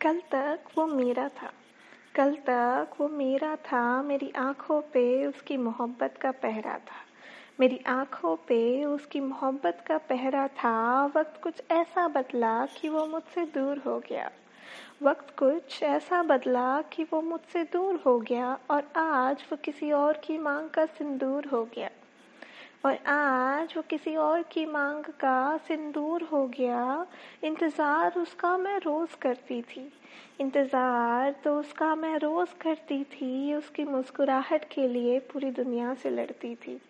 कल तक वो मेरा था। कल तक वो मेरा था, मेरी आँखों पे उसकी मोहब्बत का पहरा था। मेरी आँखों पे उसकी मोहब्बत का पहरा था। वक्त कुछ ऐसा बदला कि वो मुझसे दूर हो गया। वक्त कुछ ऐसा बदला कि वो मुझसे दूर हो गया और आज वो किसी और की मांग का सिंदूर हो गया। और आज वो किसी और की मांग का सिंदूर हो गया। इंतज़ार उसका मैं रोज़ करती थी। इंतज़ार तो उसका मैं रोज़ करती थी, उसकी मुस्कुराहट के लिए पूरी दुनिया से लड़ती थी।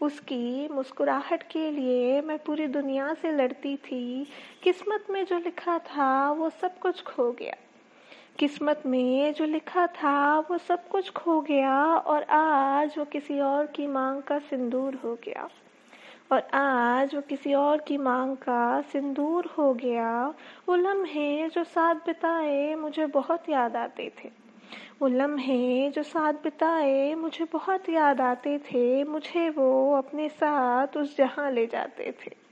उसकी मुस्कुराहट के लिए मैं पूरी दुनिया से लड़ती थी। किस्मत में जो लिखा था, वो सब कुछ खो गया। किस्मत में जो लिखा था, वो सब कुछ खो गया और आज वो किसी और की मांग का सिंदूर हो गया। और आज वो किसी और की मांग का सिंदूर हो गया। वो लम्हे जो साथ बिताए, मुझे बहुत याद आते थे। वो लम्हे जो साथ बिताए, मुझे बहुत याद आते थे। मुझे वो अपने साथ उस जहाँ ले जाते थे।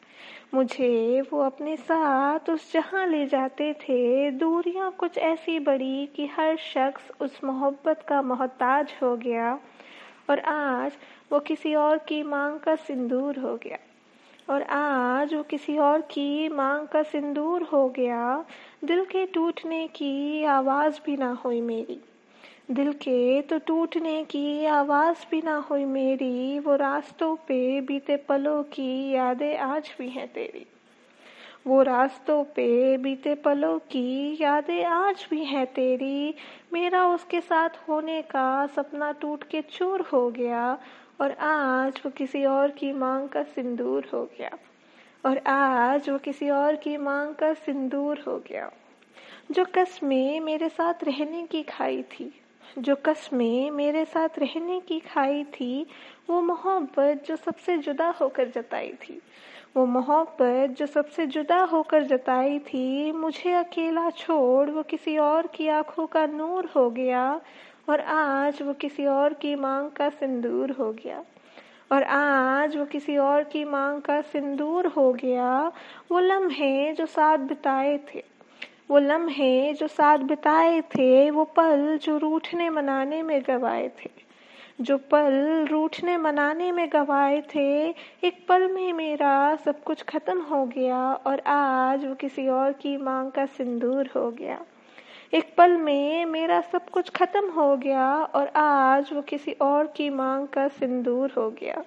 मुझे वो अपने साथ उस जहाँ ले जाते थे। दूरियाँ कुछ ऐसी बड़ी कि हर शख्स उस मोहब्बत का मोहताज हो गया और आज वो किसी और की मांग का सिंदूर हो गया। और आज वो किसी और की मांग का सिंदूर हो गया। दिल के टूटने की आवाज़ भी ना हुई मेरी। दिल के तो टूटने की आवाज़ भी ना हुई मेरी, वो रास्तों पे बीते पलों की यादें आज भी हैं तेरी। वो रास्तों पे बीते पलों की यादें आज भी हैं तेरी। मेरा उसके साथ होने का सपना टूट के चूर हो गया, और आज वो किसी और की मांग का सिंदूर हो गया। और आज वो किसी और की मांग का सिंदूर हो गया, जो कसमें मेरे साथ रहने की खाई थी। जो कसमें मेरे साथ रहने की खाई थी, वो मोहब्बत जो सबसे जुदा होकर जताई थी। वो मोहब्बत जो सबसे जुदा होकर जताई थी, मुझे अकेला छोड़ वो किसी और की आँखों का नूर हो गया और आज वो किसी और की मांग का सिंदूर हो गया। और आज वो किसी और की मांग का सिंदूर हो गया। वो लम्हे जो साथ बिताए थे वो लम्हे जो साथ बिताए थे, वो पल जो रूठने मनाने में गवाए थे। जो पल रूठने मनाने में गवाए थे, एक पल में मेरा सब कुछ खत्म हो गया और आज वो किसी और की मांग का सिंदूर हो गया। एक पल में मेरा सब कुछ खत्म हो गया और आज वो किसी और की मांग का सिंदूर हो गया।